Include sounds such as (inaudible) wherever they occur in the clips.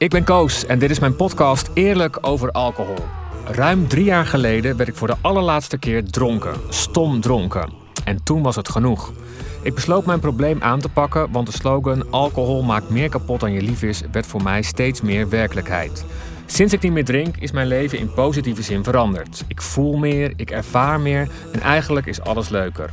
Ik ben Koos en dit is mijn podcast Eerlijk over alcohol. Ruim drie jaar geleden werd ik voor de allerlaatste keer dronken, stom dronken. En toen was het genoeg. Ik besloot mijn probleem aan te pakken, want de slogan alcohol maakt meer kapot dan je lief is, werd voor mij steeds meer werkelijkheid. Sinds ik niet meer drink, is mijn leven in positieve zin veranderd. Ik voel meer, ik ervaar meer en eigenlijk is alles leuker.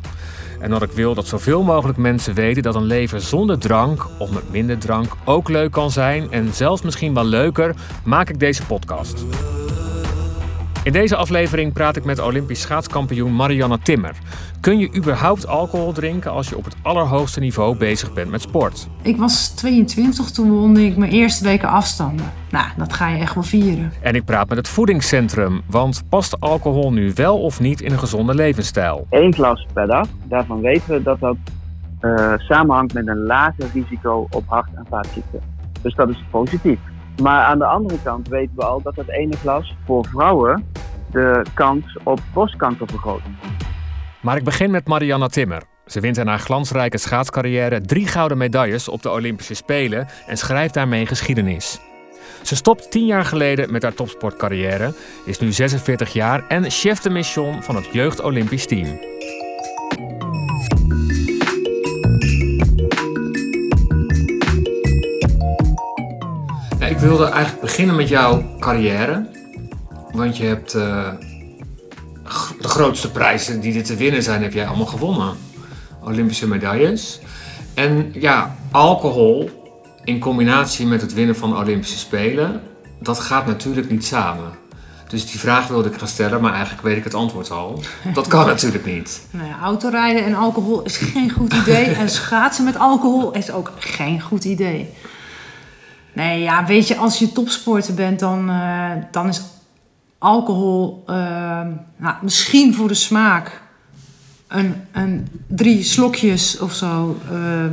En dat ik wil dat zoveel mogelijk mensen weten dat een leven zonder drank of met minder drank ook leuk kan zijn en zelfs misschien wel leuker, maak ik deze podcast. In deze aflevering praat ik met Olympisch schaatskampioen Marianne Timmer. Kun je überhaupt alcohol drinken als je op het allerhoogste niveau bezig bent met sport? Ik was 22, toen won ik mijn eerste weken afstanden. Nou, dat ga je echt wel vieren. En ik praat met het voedingscentrum, want past alcohol nu wel of niet in een gezonde levensstijl? Eén glas per dag, daarvan weten we dat dat uh, samenhangt met een lager risico op hart- en vaatziekten. Dus dat is positief. Maar aan de andere kant weten we al dat dat ene glas voor vrouwen de kans op borstkanker vergroot. Maar ik begin met Marianne Timmer. Ze wint in haar glansrijke schaatscarrière drie gouden medailles op de Olympische Spelen en schrijft daarmee geschiedenis. Ze stopt tien jaar geleden met haar topsportcarrière, is nu 46 jaar en chef de mission van het Jeugd Olympisch Team. Ik wilde eigenlijk beginnen met jouw carrière. Want je hebt uh, de grootste prijzen die er te winnen zijn, heb jij allemaal gewonnen. Olympische medailles. En ja, alcohol in combinatie met het winnen van Olympische Spelen, dat gaat natuurlijk niet samen. Dus die vraag wilde ik gaan stellen, maar eigenlijk weet ik het antwoord al. Dat kan (laughs) natuurlijk niet. Nou ja, autorijden en alcohol is geen goed idee. en schaatsen met alcohol is ook geen goed idee. Nee, ja, weet je, als je topsporter bent, dan, uh, dan is alcohol uh, nou, misschien voor de smaak een, een drie slokjes of zo uh,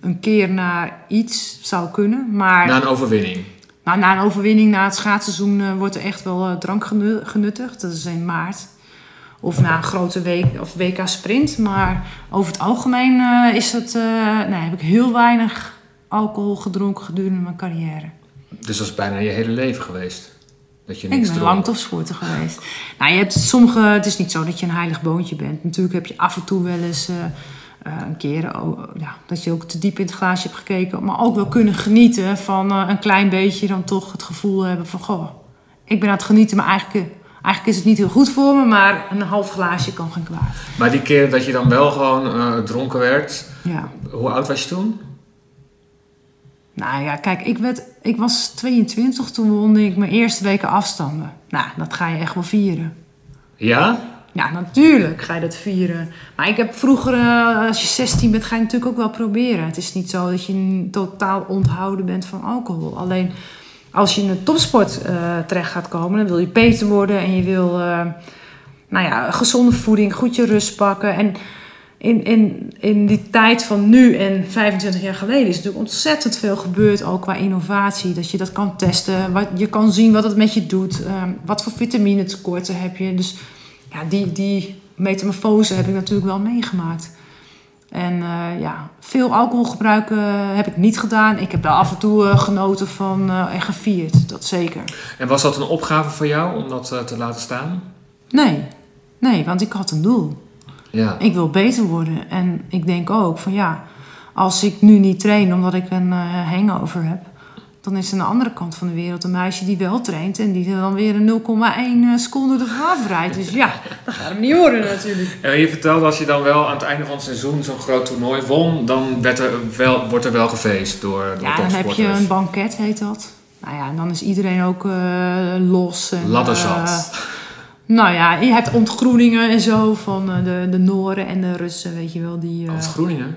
een keer na iets zou kunnen. Maar, na een overwinning? Nou, na een overwinning, na het schaatsseizoen, wordt er echt wel drank genuttigd. Dat is in maart. Of na een grote week of WK sprint. Maar over het algemeen is het, nee, heb ik heel weinig alcohol gedronken gedurende mijn carrière. Dus dat is bijna je hele leven geweest? Dat je niks ik ben lang topsporter geweest. Nou, je hebt sommige... Het is niet zo dat je een heilig boontje bent. Natuurlijk heb je af en toe wel eens... Uh, een keer oh, ja, dat je ook te diep in het glaasje hebt gekeken. Maar ook wel kunnen genieten van uh, een klein beetje dan toch het gevoel hebben van... Goh, ik ben aan het genieten, maar eigenlijk, eigenlijk is het niet heel goed voor me. Maar een half glaasje kan geen kwaad. Maar die keer dat je dan wel gewoon dronken werd... Ja. Hoe oud was je toen? Nou ja, kijk, ik, werd, ik was 22, toen won ik mijn eerste weken afstanden. Nou, dat ga je echt wel vieren. Ja? Ja, natuurlijk ga je dat vieren. Maar ik heb vroeger, eh, als je 16 bent, ga je natuurlijk ook wel proberen. Het is niet zo dat je totaal onthouden bent van alcohol. Alleen als je in de topsport uh, terecht gaat komen, dan wil je beter worden en je wil uh, nou ja, gezonde voeding, goed je rust pakken. En in, in, in die tijd van nu en 25 jaar geleden is natuurlijk ontzettend veel gebeurd, ook qua innovatie. Dat je dat kan testen, wat, je kan zien wat het met je doet, um, wat voor tekorten heb je. Dus ja, die, die metamorfose heb ik natuurlijk wel meegemaakt. En uh, ja, veel alcohol gebruiken heb ik niet gedaan. Ik heb daar af en toe uh, genoten van en gevierd, dat zeker. En was dat een opgave voor jou om dat te laten staan? Nee, nee, want ik had een doel. Ja. Ik wil beter worden. En ik denk ook van ja, als ik nu niet train omdat ik een uh, hangover heb, dan is er aan de andere kant van de wereld een meisje die wel traint en die dan weer een 0,1 eh, seconde ervan rijdt. Dus ja, dat gaat hem niet horen natuurlijk. En je vertelde als je dan wel aan het einde van het seizoen zo'n groot toernooi won, dan werd er wel, wordt er wel gefeest door, door Ja, dan heb je een banket, heet dat. Nou ja, en dan is iedereen ook uh, los. En, Ladderzat. Nou ja, je hebt ontgroeningen en zo van uh, de, de Noren en de Russen, weet je wel. Die, uh, ontgroeningen?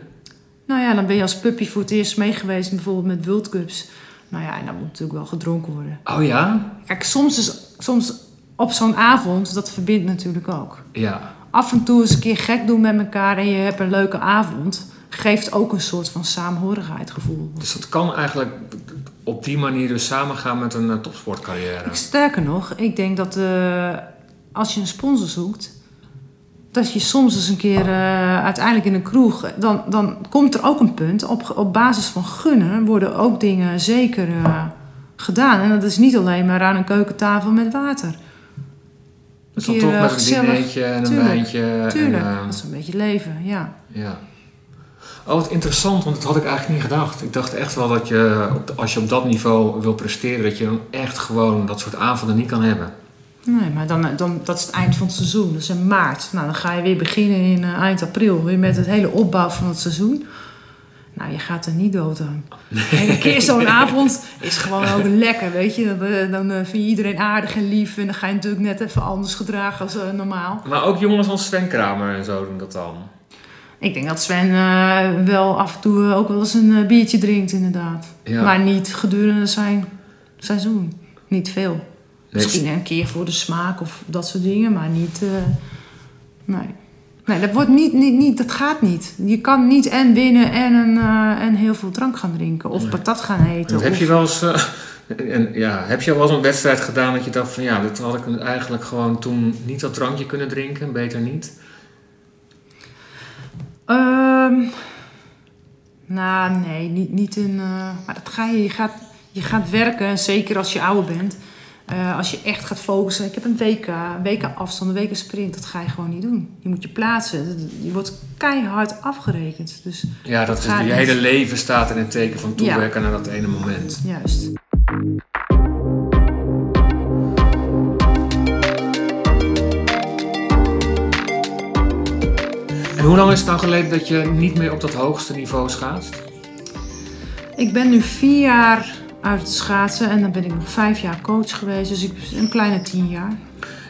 Nou ja, dan ben je als puppy voor het eerst meegeweest, bijvoorbeeld met World Cups. Nou ja, en dan moet natuurlijk wel gedronken worden. Oh ja? Kijk, soms, is, soms op zo'n avond, dat verbindt natuurlijk ook. Ja. Af en toe eens een keer gek doen met elkaar en je hebt een leuke avond. Geeft ook een soort van saamhorigheid gevoel. Dus dat kan eigenlijk op die manier dus samengaan met een uh, topsportcarrière? Sterker nog, ik denk dat... Uh, als je een sponsor zoekt, dat je soms eens een keer uh, uiteindelijk in een kroeg, dan, dan komt er ook een punt. Op, op basis van gunnen worden ook dingen zeker uh, gedaan. En dat is niet alleen maar aan een keukentafel met water. Dus dan toch eh, met een dinertje en een wijntje. Tuurlijk, En, eh, dat is een beetje leven, ja. ja. Oh, wat interessant, want dat had ik eigenlijk niet gedacht. Ik dacht echt wel dat je, als je op dat niveau wil presteren, dat je dan echt gewoon dat soort avonden niet kan hebben. Nee, maar dan, dan, dat is het eind van het seizoen. Dat is in maart. Nou, dan ga je weer beginnen in eh, eind april. Weer met het hele opbouw van het seizoen. Nou, je gaat er niet dood aan. En een keer zo'n (laughs) avond is gewoon ook lekker, weet je. Dan, eh, dan eh, vind je iedereen aardig en lief. En dan ga je natuurlijk net even anders gedragen als eh, normaal. Maar ook jongens als Sven Kramer en zo doen dat dan. Ik denk dat Sven eh, wel af en toe eh, ook wel eens een eh, biertje drinkt, inderdaad. Ja. Maar niet gedurende zijn seizoen. Niet veel. Misschien een keer voor de smaak of dat soort dingen, maar niet. eh, nee. Nee, dat, wordt niet, niet, niet, dat gaat niet. Je kan niet en winnen en, een, eh, en heel veel drank gaan drinken. Of Nee. patat gaan eten. Heb je wel eens, eh, (laughs) en, ja, heb je wel eens een wedstrijd gedaan dat je dacht van ja, dit had ik eigenlijk gewoon toen niet dat drankje kunnen drinken, beter niet? Ehm, nou, nee, niet, niet in. maar dat ga je, je gaat, je gaat werken, zeker als je ouder bent. Eh, als je echt gaat focussen. Ik heb een een WK afstand, een WK sprint. Dat ga je gewoon niet doen. Je moet je plaatsen. Je wordt keihard afgerekend. Dus Ja, dat is, je niet. hele leven staat in het teken van toewerken naar dat ene moment. juist. En hoe lang is het nou geleden dat je niet meer op dat hoogste niveau schaatst? Ik ben nu vier jaar uit het schaatsen. En dan ben ik nog vijf jaar coach geweest. Dus ik, een kleine tien jaar.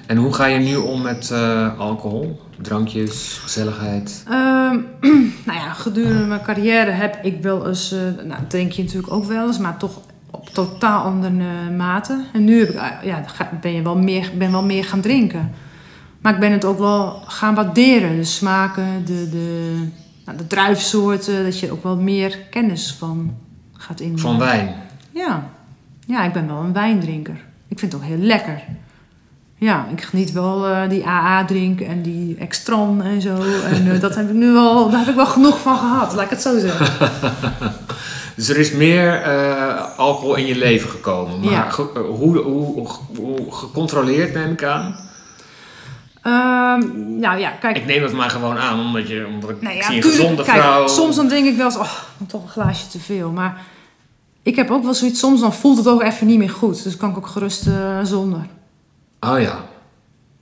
En hoe ga je nu om met eh, alcohol, drankjes, gezelligheid? Ehm, (clears throat) nou ja, gedurende mijn carrière heb ik wel eens, eh nou drink je natuurlijk ook wel eens, maar toch op totaal andere eh, mate. En nu heb ik, ja, ben je wel meer, ben wel meer gaan drinken. Maar ik ben het ook wel gaan waarderen, de smaken, de, de, nou, de druifsoorten, dat je ook wel meer kennis van gaat in. Van wijn. Ja. ja, ik ben wel een wijndrinker. Ik vind het ook heel lekker. Ja, ik geniet wel eh, die AA drinken en die Extran en zo. En eh, dat heb ik nu wel, daar heb ik wel genoeg van gehad, laat ik het zo zeggen. (laughs) Dus er is meer eh, alcohol in je leven gekomen. Maar Ja. ge- hoe, hoe, hoe, gecontroleerd neem ik aan? Ehm, nou ja, kijk. Ik neem het maar gewoon aan, omdat, je, omdat ik nou ja, zie een tuurlijk, gezonde kijk, vrouw. soms dan denk ik wel eens, oh, toch een glaasje te veel. Maar ik heb ook wel zoiets, soms dan voelt het ook even niet meer goed. Dus kan ik ook gerust eh, zonder. Oh ja.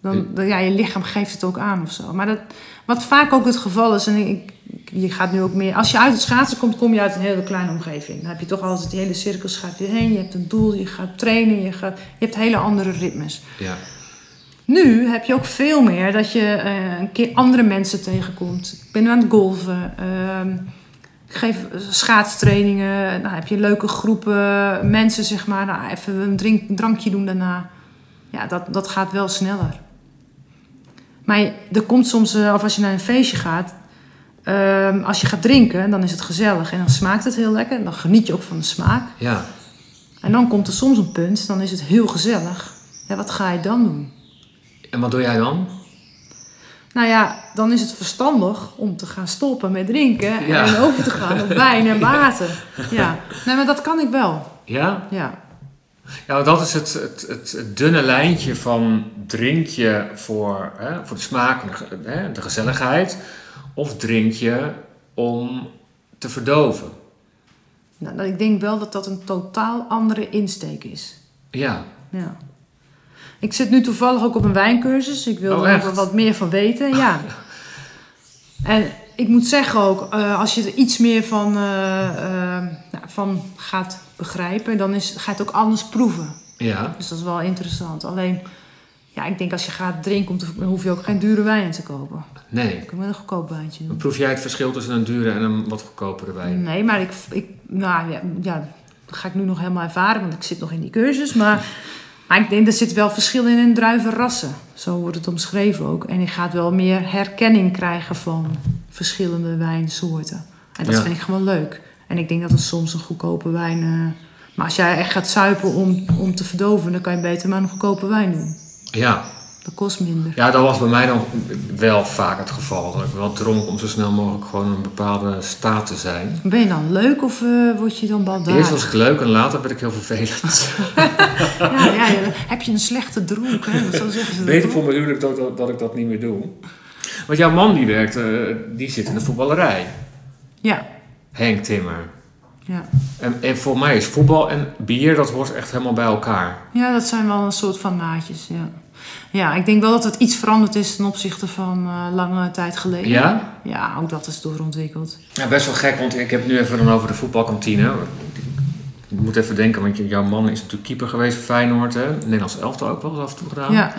Dan, dan- ja, je lichaam geeft het ook aan of zo. Maar dat, wat vaak ook het geval is, en ik, je gaat nu ook meer... Als je uit het schaatsen komt, kom je uit een hele kleine omgeving. Dan heb je toch altijd die hele cirkels gaat je heen. Je hebt een doel, je gaat trainen, je, gaat, je hebt hele andere ritmes. ja. Nu heb je ook veel meer dat je eh, een keer andere mensen tegenkomt. Ik ben nu aan het golven. ehm, ik geef schaatstrainingen. Nou, heb je leuke groepen mensen, zeg maar. Nou, even een drink, drankje doen daarna. Ja, dat, dat gaat wel sneller. Maar er komt soms, eh, of als je naar een feestje gaat... ehm, als je gaat drinken, dan is het gezellig. En dan smaakt het heel lekker. En dan geniet je ook van de smaak. Ja. En dan komt er soms een punt, dan is het heel gezellig. Ja, wat ga je dan doen? En wat doe jij dan? Nou ja, dan is het verstandig om te gaan stoppen met drinken Ja. en (laughs) over te gaan op wijn en (laughs) water. Ja, nee, maar dat kan ik wel. Ja? Ja, Ja, dat is het, het, het, het dunne lijntje van drink je voor, hè, voor de smaak, en de gezelligheid, of drink je om te verdoven. nou, ik denk wel dat dat een totaal andere insteek is. Ja, Ja. Ik zit nu toevallig ook op een wijncursus. Ik wil Oh, er wat meer van weten. Ja. (laughs) En ik moet zeggen ook, eh, als je er iets meer van, eh, eh, nou, van gaat begrijpen, dan is, ga je het ook anders proeven. ja, Dus dat is wel interessant. Alleen, ja, ik denk als je gaat drinken, dan hoef je ook geen dure wijn te kopen. nee. Ik kan wel een goedkoop wijntje Dan doen. proef jij het verschil tussen een dure en een wat goedkopere wijn? Nee, maar ik, ik nou ja, ja, dat ga ik nu nog helemaal ervaren, want ik zit nog in die cursus. Maar, (laughs) maar ik denk, er zit wel verschil in in druivenrassen. Zo wordt het omschreven ook. En je gaat wel meer herkenning krijgen van verschillende wijnsoorten. En dat Ja. vind ik gewoon leuk. En ik denk dat het soms een goedkope wijn... eh, maar als jij echt gaat suipen om, om te verdoven, dan kan je beter maar een goedkope wijn doen. Ja, Dat kost minder. Ja, dat was bij mij dan wel vaak het geval. Dat ik wel dronk om zo snel mogelijk gewoon in een bepaalde staat te zijn. Ben je dan leuk of uh, word je dan baldadig? Eerst was ik leuk en later werd ik heel vervelend. (laughs) ja, ja, heb je een slechte dronk, hè? Zo zeggen ze Beter voor mijn huwelijk dat, dat, dat ik dat niet meer doe. Want jouw man die werkt, uh, die zit in de voetballerij. Ja. Henk Timmer. Ja. En, en voor mij is voetbal en bier, dat hoort echt helemaal bij elkaar. Ja, dat zijn wel een soort van maatjes, ja. Ja, ik denk wel dat het iets veranderd is ten opzichte van uh, lange tijd geleden. Ja? Ja, ook dat is doorontwikkeld. Ja, best wel gek, want ik heb het nu even dan over de voetbalkantine. Ik moet even denken, want jouw man is natuurlijk keeper geweest voor Feyenoord, hè? Nederlands elftal ook wel af en toe gedaan. Ja, ja.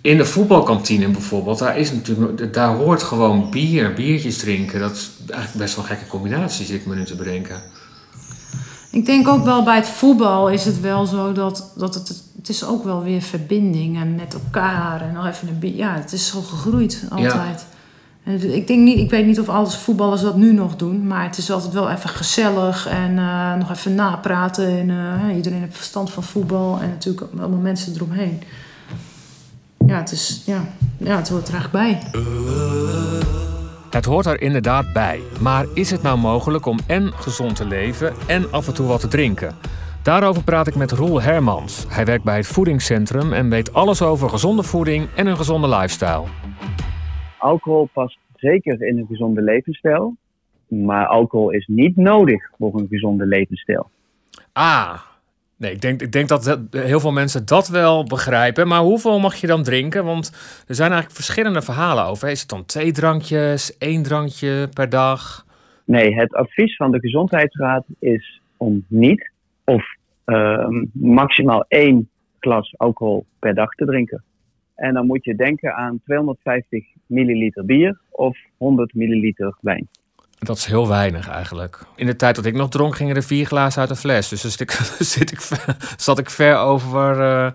In de voetbalkantine bijvoorbeeld, daar, is natuurlijk, daar hoort gewoon bier, biertjes drinken. Dat is eigenlijk best wel een gekke combinatie, zit ik me nu te bedenken. Ik denk ook wel bij het voetbal is het wel zo dat, dat het, het is ook wel weer verbinding en met elkaar en nog even een. Ja, het is zo gegroeid altijd. En ik, denk niet, ik weet niet of alle voetballers dat nu nog doen, maar het is altijd wel even gezellig en uh, nog even napraten. En, uh, iedereen heeft verstand van voetbal en natuurlijk allemaal mensen eromheen ja, het, is, ja, ja, het hoort er eigenlijk bij. Het hoort er inderdaad bij. Maar is het nou mogelijk om en gezond te leven en af en toe wat te drinken? Daarover praat ik met Roel Hermans. Hij werkt bij het Voedingscentrum en weet alles over gezonde voeding en een gezonde lifestyle. Alcohol past zeker in een gezonde levensstijl, maar alcohol is niet nodig voor een gezonde levensstijl. Ah, Nee, ik denk, ik denk dat heel veel mensen dat wel begrijpen. Maar hoeveel mag je dan drinken? Want er zijn eigenlijk verschillende verhalen over. Is het dan twee drankjes, één drankje per dag? Nee, het advies van de Gezondheidsraad is om niet of uh, maximaal één glas alcohol per dag te drinken. En dan moet je denken aan 250 milliliter bier of 100 milliliter wijn. Dat is heel weinig eigenlijk. In de tijd dat ik nog dronk, gingen er vier glazen uit een fles. Dus dan zit ik, (laughs) zit ik, zat ik ver over, uh,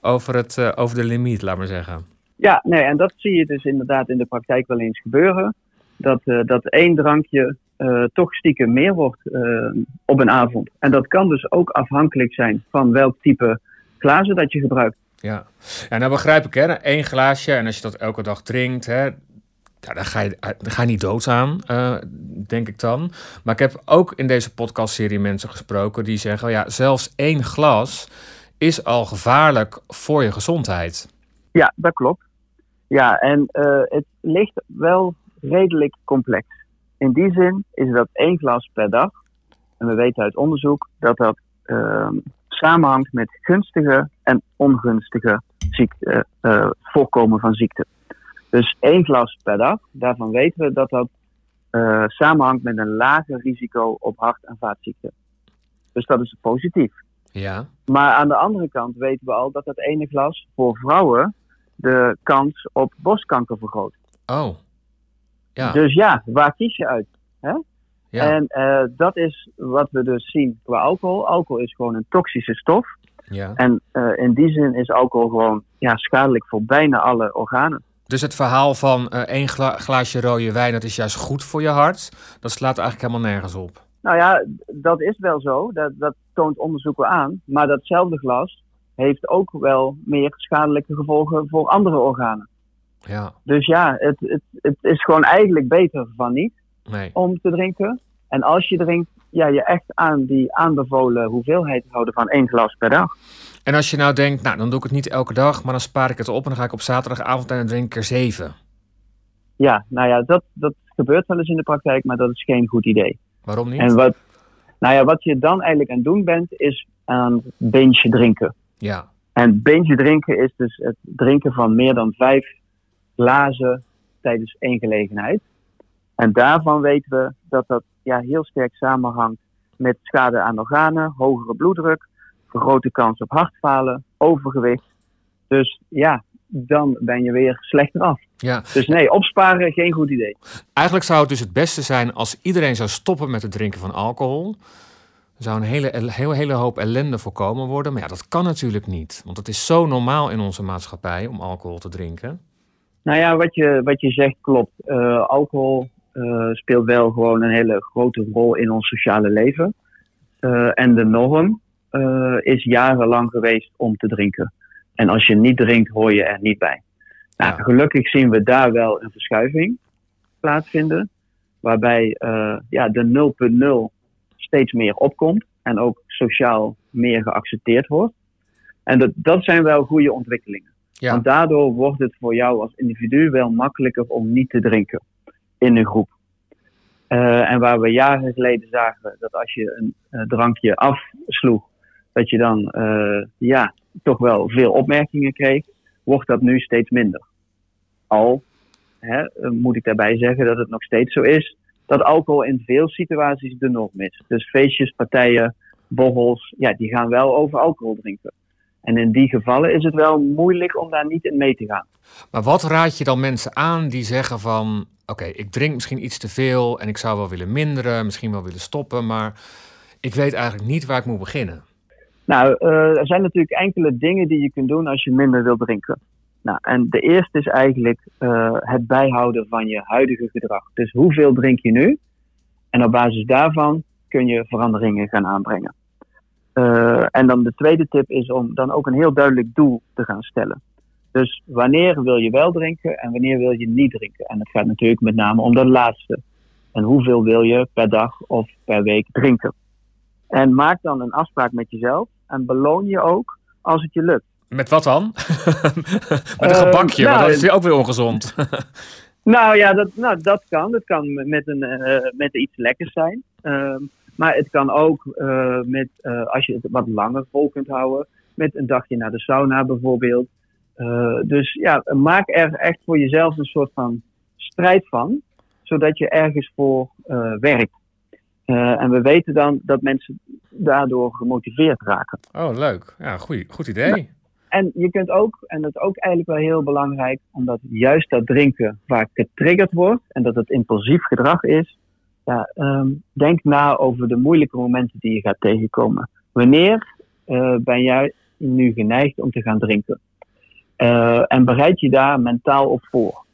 over, het, uh, over de limiet, laat maar zeggen. Ja, nee, en dat zie je dus inderdaad in de praktijk wel eens gebeuren. Dat, uh, dat één drankje toch stiekem meer wordt op een avond. En dat kan dus ook afhankelijk zijn van welk type glazen dat je gebruikt. Ja, ja nou begrijp ik hè, één glaasje en als je dat elke dag drinkt, hè, daar, ga je, daar ga je niet dood aan, uh, denk ik dan. Maar ik heb ook in deze podcastserie mensen gesproken die zeggen: ja, zelfs één glas is al gevaarlijk voor je gezondheid. Ja, dat klopt. Ja, en uh, het ligt wel redelijk complex. In die zin is dat één glas per dag. En we weten uit onderzoek dat dat uh, samenhangt met gunstige en ongunstige ziekte, uh, voorkomen van ziekte. Dus één glas per dag, daarvan weten we dat dat uh, samenhangt met een lager risico op hart- en vaatziekten. Dus dat is positief. Ja. Maar aan de andere kant weten we al dat dat ene glas voor vrouwen de kans op borstkanker vergroot. Oh. Ja. Dus ja, waar kies je uit? Hè? Ja. En uh, dat is wat we dus zien qua alcohol. Alcohol is gewoon een toxische stof. Ja. En uh, in die zin is alcohol gewoon ja, schadelijk voor bijna alle organen. Dus het verhaal van uh, één gla glaasje rode wijn, dat is juist goed voor je hart, dat slaat eigenlijk helemaal nergens op. Nou ja, dat is wel zo. Dat, dat toont onderzoek wel aan. Maar datzelfde glas heeft ook wel meer schadelijke gevolgen voor andere organen. Ja. Dus ja, het, het, het is gewoon eigenlijk beter van niet nee. om te drinken. En als je drinkt, ja, je echt aan die aanbevolen hoeveelheid houden van één glas per dag. En als je nou denkt, nou dan doe ik het niet elke dag, maar dan spaar ik het op en dan ga ik op zaterdagavond en dan drink ik er zeven. Ja, nou ja, dat, dat gebeurt wel eens in de praktijk, maar dat is geen goed idee. Waarom niet? En wat, nou ja, wat je dan eigenlijk aan het doen bent, is aan binge drinken. Ja. En binge drinken is dus het drinken van meer dan vijf glazen tijdens één gelegenheid. En daarvan weten we dat dat ja, heel sterk samenhangt met schade aan organen, hogere bloeddruk, vergrote kans op hartfalen, overgewicht. Dus ja, dan ben je weer slechter af. Ja. Dus nee, opsparen geen goed idee. Eigenlijk zou het dus het beste zijn als iedereen zou stoppen met het drinken van alcohol. Er zou een hele, hele, hele hoop ellende voorkomen worden. Maar ja, dat kan natuurlijk niet. Want het is zo normaal in onze maatschappij om alcohol te drinken. Nou ja, wat je, wat je zegt klopt. Uh, alcohol uh, speelt wel gewoon een hele grote rol in ons sociale leven. Uh, en de norm is jarenlang geweest om te drinken. En als je niet drinkt, hoor je er niet bij. Nou, Ja. Gelukkig zien we daar wel een verschuiving plaatsvinden. Waarbij eh, ja, de 0.0 steeds meer opkomt. En ook sociaal meer geaccepteerd wordt. En dat, dat zijn wel goede ontwikkelingen. Want daardoor wordt het voor jou als individu wel makkelijker om niet te drinken in een groep. Eh, en waar we jaren geleden zagen dat als je een eh, drankje afsloeg, dat je dan eh, ja, toch wel veel opmerkingen kreeg, wordt dat nu steeds minder. Al hè, moet ik daarbij zeggen dat het nog steeds zo is dat alcohol in veel situaties de norm is. Dus feestjes, partijen, borrels, ja, die gaan wel over alcohol drinken. En in die gevallen is het wel moeilijk om daar niet in mee te gaan. Maar wat raad je dan mensen aan die zeggen van... oké, ik drink misschien iets te veel en ik zou wel willen minderen, misschien wel willen stoppen, maar ik weet eigenlijk niet waar ik moet beginnen. Nou, eh, er zijn natuurlijk enkele dingen die je kunt doen als je minder wil drinken. Nou, en de eerste is eigenlijk eh, het bijhouden van je huidige gedrag. Dus hoeveel drink je nu? En op basis daarvan kun je veranderingen gaan aanbrengen. Eh, en dan de tweede tip is om dan ook een heel duidelijk doel te gaan stellen. Dus wanneer wil je wel drinken en wanneer wil je niet drinken? En het gaat natuurlijk met name om dat laatste. En hoeveel wil je per dag of per week drinken? En maak dan een afspraak met jezelf en beloon je ook als het je lukt. Met wat dan? (laughs) Met een Eh, gebakje, maar nou, dat is ook weer ongezond. (laughs) Nou ja, dat, nou, dat kan. Dat kan met, een, eh, met iets lekkers zijn. Maar het kan ook eh, met, eh, als je het wat langer vol kunt houden, met een dagje naar de sauna bijvoorbeeld. Eh, dus ja, maak er echt voor jezelf een soort van strijd van, zodat je ergens voor werkt. En we weten dan dat mensen daardoor gemotiveerd raken. Oh, leuk. Ja, goeie, goed idee. En je kunt ook, en dat is ook eigenlijk wel heel belangrijk, omdat juist dat drinken vaak getriggerd wordt en dat het impulsief gedrag is, ja, ehm, denk na over de moeilijke momenten die je gaat tegenkomen. Wanneer eh, ben jij nu geneigd om te gaan drinken? Eh, en bereid je daar mentaal op voor.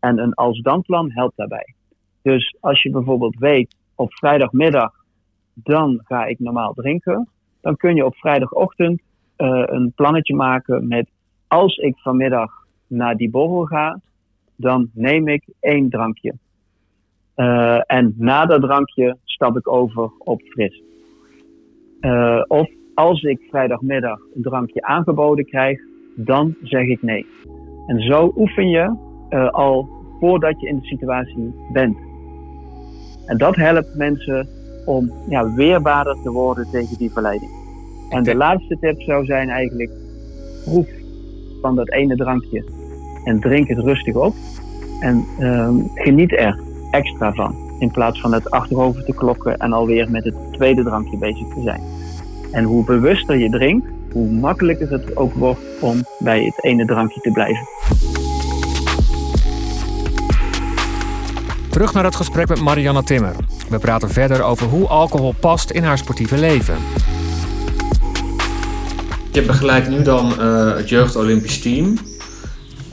En een als-dan-plan helpt daarbij. Dus als je bijvoorbeeld weet, op vrijdagmiddag, dan ga ik normaal drinken, dan kun je op vrijdagochtend eh, een plannetje maken met als ik vanmiddag naar die borrel ga, dan neem ik één drankje. Eh, en na dat drankje stap ik over op fris. Eh, of als ik vrijdagmiddag een drankje aangeboden krijg, dan zeg ik nee. En zo oefen je eh, al voordat je in de situatie bent. En dat helpt mensen om ja, weerbaarder te worden tegen die verleiding. En de laatste tip zou zijn eigenlijk, proef van dat ene drankje en drink het rustig op. En ehm, geniet er extra van. In plaats van het achterover te klokken en alweer met het tweede drankje bezig te zijn. En hoe bewuster je drinkt, hoe makkelijker het ook wordt om bij het ene drankje te blijven. Terug naar het gesprek met Marianne Timmer. We praten verder over hoe alcohol past in haar sportieve leven. Je begeleidt nu dan eh, het Jeugd Olympisch Team.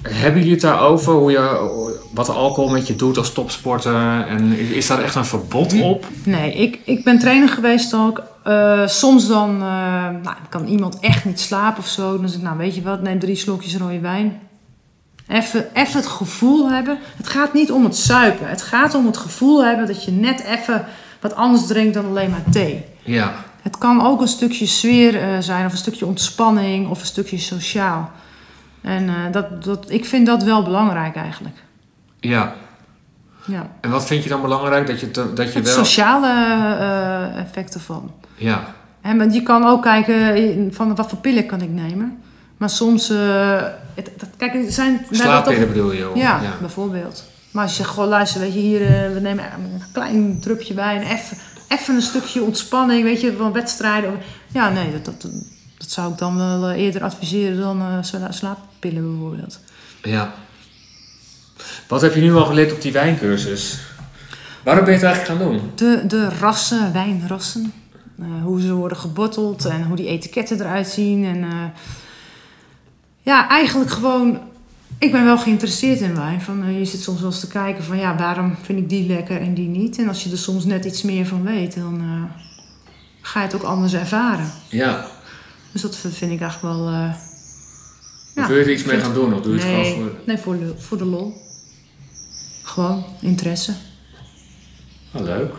Hebben jullie het daarover? Hoe je, wat alcohol met je doet als topsporter? En is, daar echt een verbod op? Nee, ik, ik ben trainer geweest ook. Eh, soms dan eh, nou, kan iemand echt niet slapen of zo. Dan zeg ik, nou weet je wat, neem drie slokjes rode wijn. Even, even het gevoel hebben. Het gaat niet om het suiken. Het gaat om het gevoel hebben dat je net even wat anders drinkt dan alleen maar thee. Ja. Het kan ook een stukje sfeer eh, zijn, of een stukje ontspanning, of een stukje sociaal. En dat, dat, ik vind dat wel belangrijk eigenlijk. Ja. Ja. En wat vind je dan belangrijk? Dat je, te- dat je Het wel... sociale eh, effect ervan. Ja. Hè, want je kan ook kijken van wat voor pillen kan ik nemen. Maar soms, eh, het, dat, kijk, er zijn... Slaappillen bedoel je? Ja, bijvoorbeeld. Maar als je zegt, goh, luister, weet je, hier, eh, we nemen een klein drupje wijn, even, even een stukje ontspanning, weet je, van wedstrijden. Ja, nee, dat, dat, dat zou ik dan wel eerder adviseren dan sla- slaappillen bijvoorbeeld. Ja. Wat heb je nu al geleerd op die wijncursus? Waarom ben je het eigenlijk gaan doen? De, de rassen, wijnrassen, eh, hoe ze worden gebotteld en hoe die etiketten eruit zien. En, eh, ja, eigenlijk gewoon, ik ben wel geïnteresseerd in wijn. Van, eh, je zit soms wel eens te kijken van, ja, waarom vind ik die lekker en die niet? En als je er soms net iets meer van weet, dan ga je het ook anders ervaren. Ja. Dus dat vind ik eigenlijk wel, Of wil je er iets mee gaan doen? Of doe je het gewoon voor... nee voor, de, voor de lol. Gewoon interesse. Oh, leuk.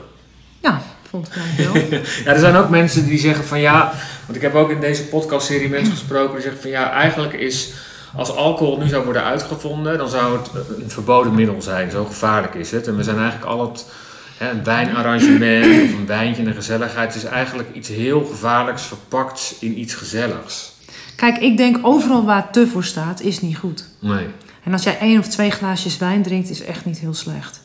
Ja, vond ik wel. (laughs) Ja, er zijn ook mensen die zeggen van ja, want ik heb ook in deze podcastserie mensen gesproken die zeggen van ja, eigenlijk is als alcohol nu zou worden uitgevonden, dan zou het een verboden middel zijn. Zo gevaarlijk is het. En we zijn eigenlijk al het hè, een wijnarrangement of een wijntje en een gezelligheid. Het is eigenlijk iets heel gevaarlijks verpakt in iets gezelligs. Kijk, ik denk overal waar te voor staat, is niet goed. Nee. En als jij één of twee glaasjes wijn drinkt, is echt niet heel slecht.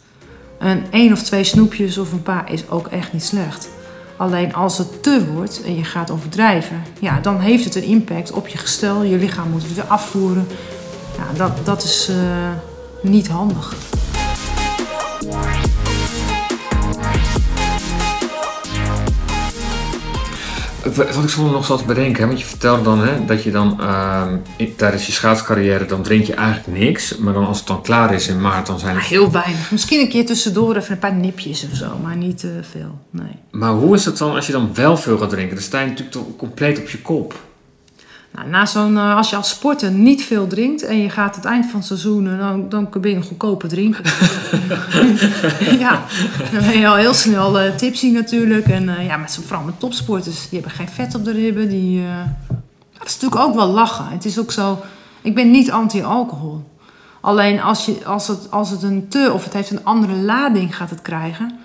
En één of twee snoepjes of een paar is ook echt niet slecht. Alleen als het te wordt en je gaat overdrijven, ja, dan heeft het een impact op je gestel. Je lichaam moet het weer afvoeren. Ja, dat, dat is eh, niet handig. Wat ik soms nog zat te bedenken, hè, want je vertelde dan hè, dat je dan ehm, in- tijdens je schaatscarrière, dan drink je eigenlijk niks. Maar dan als het dan klaar is in maart, dan zijn het... heel weinig. Misschien een keer tussendoor even een paar nipjes of zo, maar niet te veel. Nee. Maar hoe is het dan als je dan wel veel gaat drinken? Dan sta je natuurlijk toch compleet op je kop. Nou, zo'n, eh, als je als sporter niet veel drinkt en je gaat het eind van het seizoen, eh, dan, dan ben je een goedkope drinker. (laughs) ja, dan ben je al heel snel eh, tipsy natuurlijk. En ja, met, vooral met topsporters, die hebben geen vet op de ribben. Die, dat is natuurlijk ook wel lachen. Het is ook zo, ik ben niet anti-alcohol. Alleen als, je, als, het, als het een te, of het heeft een andere lading gaat het krijgen,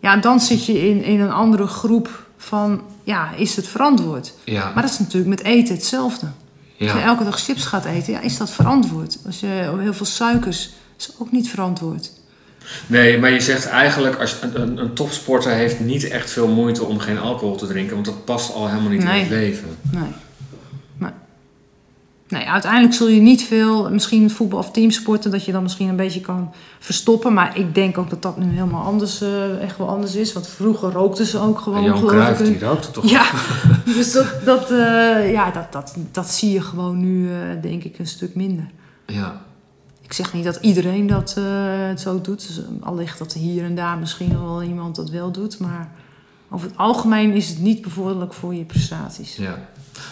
ja, dan zit je in, in een andere groep van, ja, is het verantwoord? Ja, Maar dat is natuurlijk met eten hetzelfde. Als je ja. elke dag chips gaat eten, ja, is dat verantwoord. Als je heel veel suikers, is ook niet verantwoord. Nee, maar je zegt eigenlijk, als een, een, topsporter heeft niet echt veel moeite om geen alcohol te drinken, want dat past al helemaal niet in het leven. Nee. Nee, uiteindelijk zul je niet veel, misschien voetbal of teamsporten, dat je dan misschien een beetje kan verstoppen. Maar ik denk ook dat dat nu helemaal anders, eh, echt wel anders is. Want vroeger rookten ze ook gewoon, En Cruijff, ik. die rookte toch? Ja, (laughs) dus dat, dat, eh, ja, dat, dat, dat zie je gewoon nu, eh, denk ik, een stuk minder. Ja. Ik zeg niet dat iedereen dat het zo doet. Dus, eh, allicht dat hier en daar misschien wel iemand dat wel doet. Maar over het algemeen is het niet bevorderlijk voor je prestaties. ja.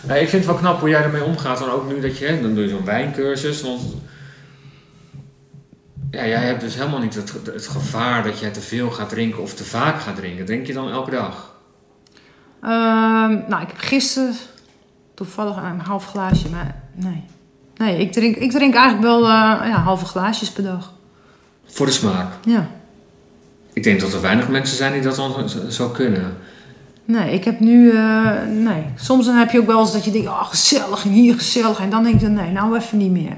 Ja, ik vind het wel knap hoe jij ermee omgaat. Dan ook nu dat je, dan doe je zo'n wijncursus. Want ja, jij hebt dus helemaal niet het, het gevaar dat jij te veel gaat drinken of te vaak gaat drinken. Drink je dan elke dag? Ehm, nou, ik heb gisteren toevallig een half glaasje, maar nee. Nee, ik drink, ik drink eigenlijk wel eh, ja, halve glaasjes per dag. Voor de smaak. Ja. Ik denk dat er weinig mensen zijn die dat dan zo- zo kunnen. Nee, ik heb nu... eh, nee. Soms dan heb je ook wel eens dat je denkt, oh gezellig en hier gezellig. En dan denk je, nee, nou even niet meer.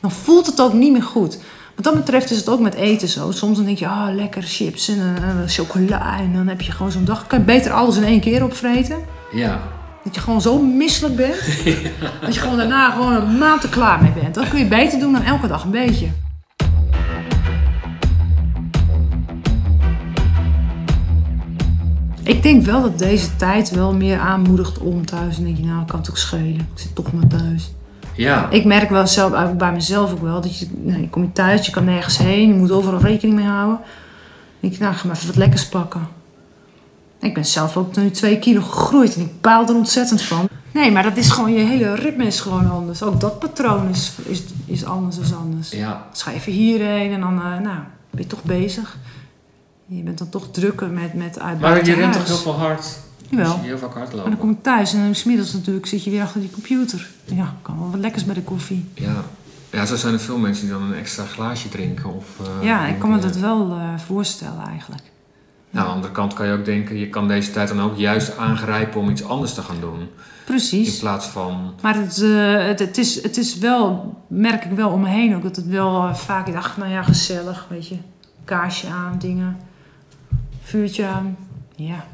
Dan voelt het ook niet meer goed. Wat dat betreft is het ook met eten zo. Soms dan denk je, ah lekker chips en eh, chocola. En dan heb je gewoon zo'n dag. Kan je beter alles in één keer opvreten. Ja. Dat je gewoon zo misselijk bent. (laughs) Dat je gewoon daarna gewoon een maand er klaar mee bent. Dat kun je beter doen dan elke dag een beetje. Ik denk wel dat deze tijd wel meer aanmoedigt om thuis. En denk je, nou, kan het ook schelen. Ik zit toch maar thuis. Ja. Ik merk wel zelf, eigenlijk bij mezelf ook wel, dat je, nou, je komt thuis, je kan nergens heen, je moet overal rekening mee houden. Dan denk je, nou, ga maar even wat lekkers pakken. Ik ben zelf ook nu twee kilo gegroeid en ik baal er ontzettend van. Nee, maar dat is gewoon, je hele ritme is gewoon anders. Ook dat patroon is, is, is anders dan anders. Ja. Dus ga je even hierheen en dan, eh, nou, ben je toch bezig. Je bent dan toch drukker met, met uit Maar je rent toch heel veel hard? Jawel. Je heel vaak En dan hardlopen. kom ik thuis en dan smiddags natuurlijk zit je weer achter die computer. Ja, kan wel wat lekkers bij de koffie. Ja. Ja, zo zijn er veel mensen die dan een extra glaasje drinken. Of, eh, Ja, ik kan me dat wel eh, voorstellen eigenlijk. Nou, aan de andere kant kan je ook denken, je kan deze tijd dan ook juist aangrijpen om iets anders te gaan doen. In Precies. plaats van, Maar het, eh, het, het, is, het is wel, merk ik wel om me heen ook, dat het wel vaak, ik dacht, nou ja, gezellig, weet je. Kaarsje aan, dingen. Vuurtje. Ja.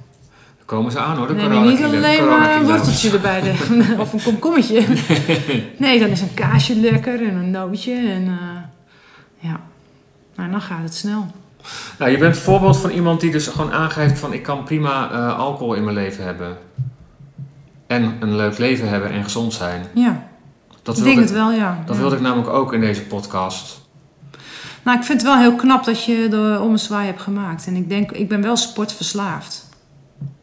dan komen ze aan hoor, de Neem je niet alleen maar een worteltje erbij, de, (laughs) of een komkommetje. Nee, dan is een kaasje lekker en een nootje en eh, ja. Nou, dan gaat het snel. Nou, je bent een voorbeeld van iemand die dus gewoon aangeeft van ik kan prima eh, alcohol in mijn leven hebben. En een leuk leven hebben en gezond zijn. Ja, Dat ik denk ik, het wel, ja. dat ja. wilde ik namelijk ook in deze podcast. Nou, ik vind het wel heel knap dat je de ommezwaai hebt gemaakt. En ik denk, ik ben wel sportverslaafd.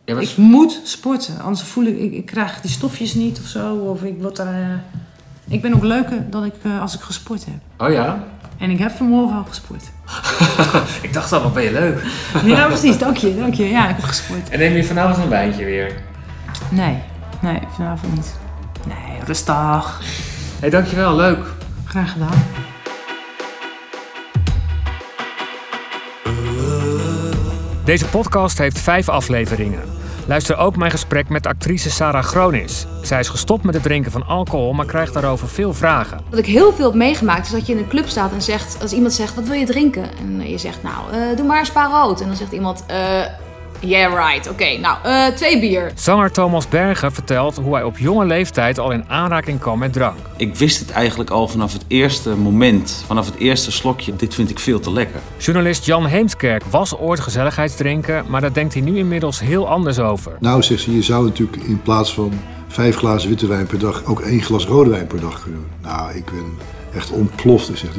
Ja, Ik moet sporten, anders voel ik, ik, ik krijg die stofjes niet of zo. Of ik word daar, eh, Ik ben ook leuker dan ik, eh, als ik gesport heb. Oh ja? En ik heb vanmorgen al gesport. (laughs) ik dacht al, wat ben je leuk. Ja, precies. Dank je, dank je. Ja, ik heb gesport. En neem je vanavond een wijntje weer? Nee, nee, vanavond niet. Nee, rustig. Hé, hey, dankjewel. Leuk. Graag gedaan. Deze podcast heeft vijf afleveringen. Luister ook mijn gesprek met actrice Sarah Gronis. Zij is gestopt met het drinken van alcohol, maar krijgt daarover veel vragen. Wat ik heel veel heb meegemaakt is dat je in een club staat en zegt, als iemand zegt, wat wil je drinken? En je zegt, nou, uh, doe maar een spa rood. En dan zegt iemand, uh, Yeah, right. Oké, nou, uh, twee bier. Zanger Thomas Bergen vertelt hoe hij op jonge leeftijd al in aanraking kwam met drank. Ik wist het eigenlijk al vanaf het eerste moment, vanaf het eerste slokje. Dit vind ik veel te lekker. Journalist Jan Heemskerk was ooit gezelligheidsdrinken, maar daar denkt hij nu inmiddels heel anders over. Nou, zegt ze, je zou natuurlijk in plaats van vijf glazen witte wijn per dag ook één glas rode wijn per dag kunnen doen. Nou, ik ben echt ontploft. Zegt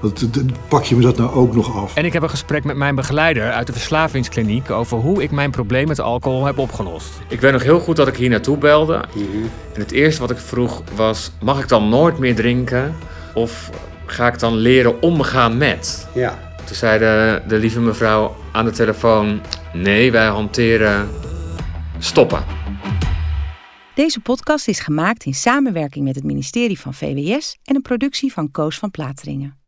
wat, pak je me dat nou ook nog af? En ik heb een gesprek met mijn begeleider uit de verslavingskliniek over hoe ik mijn probleem met alcohol heb opgelost. Ik weet nog heel goed dat ik hier naartoe belde. Mhm. En het eerste wat ik vroeg was: mag ik dan nooit meer drinken? Of ga ik dan leren omgaan met? Ja. Toen zei de, de lieve mevrouw aan de telefoon: nee, wij hanteren stoppen. Deze podcast is gemaakt in samenwerking met het ministerie van VWS en een productie van Koos van Plateringen.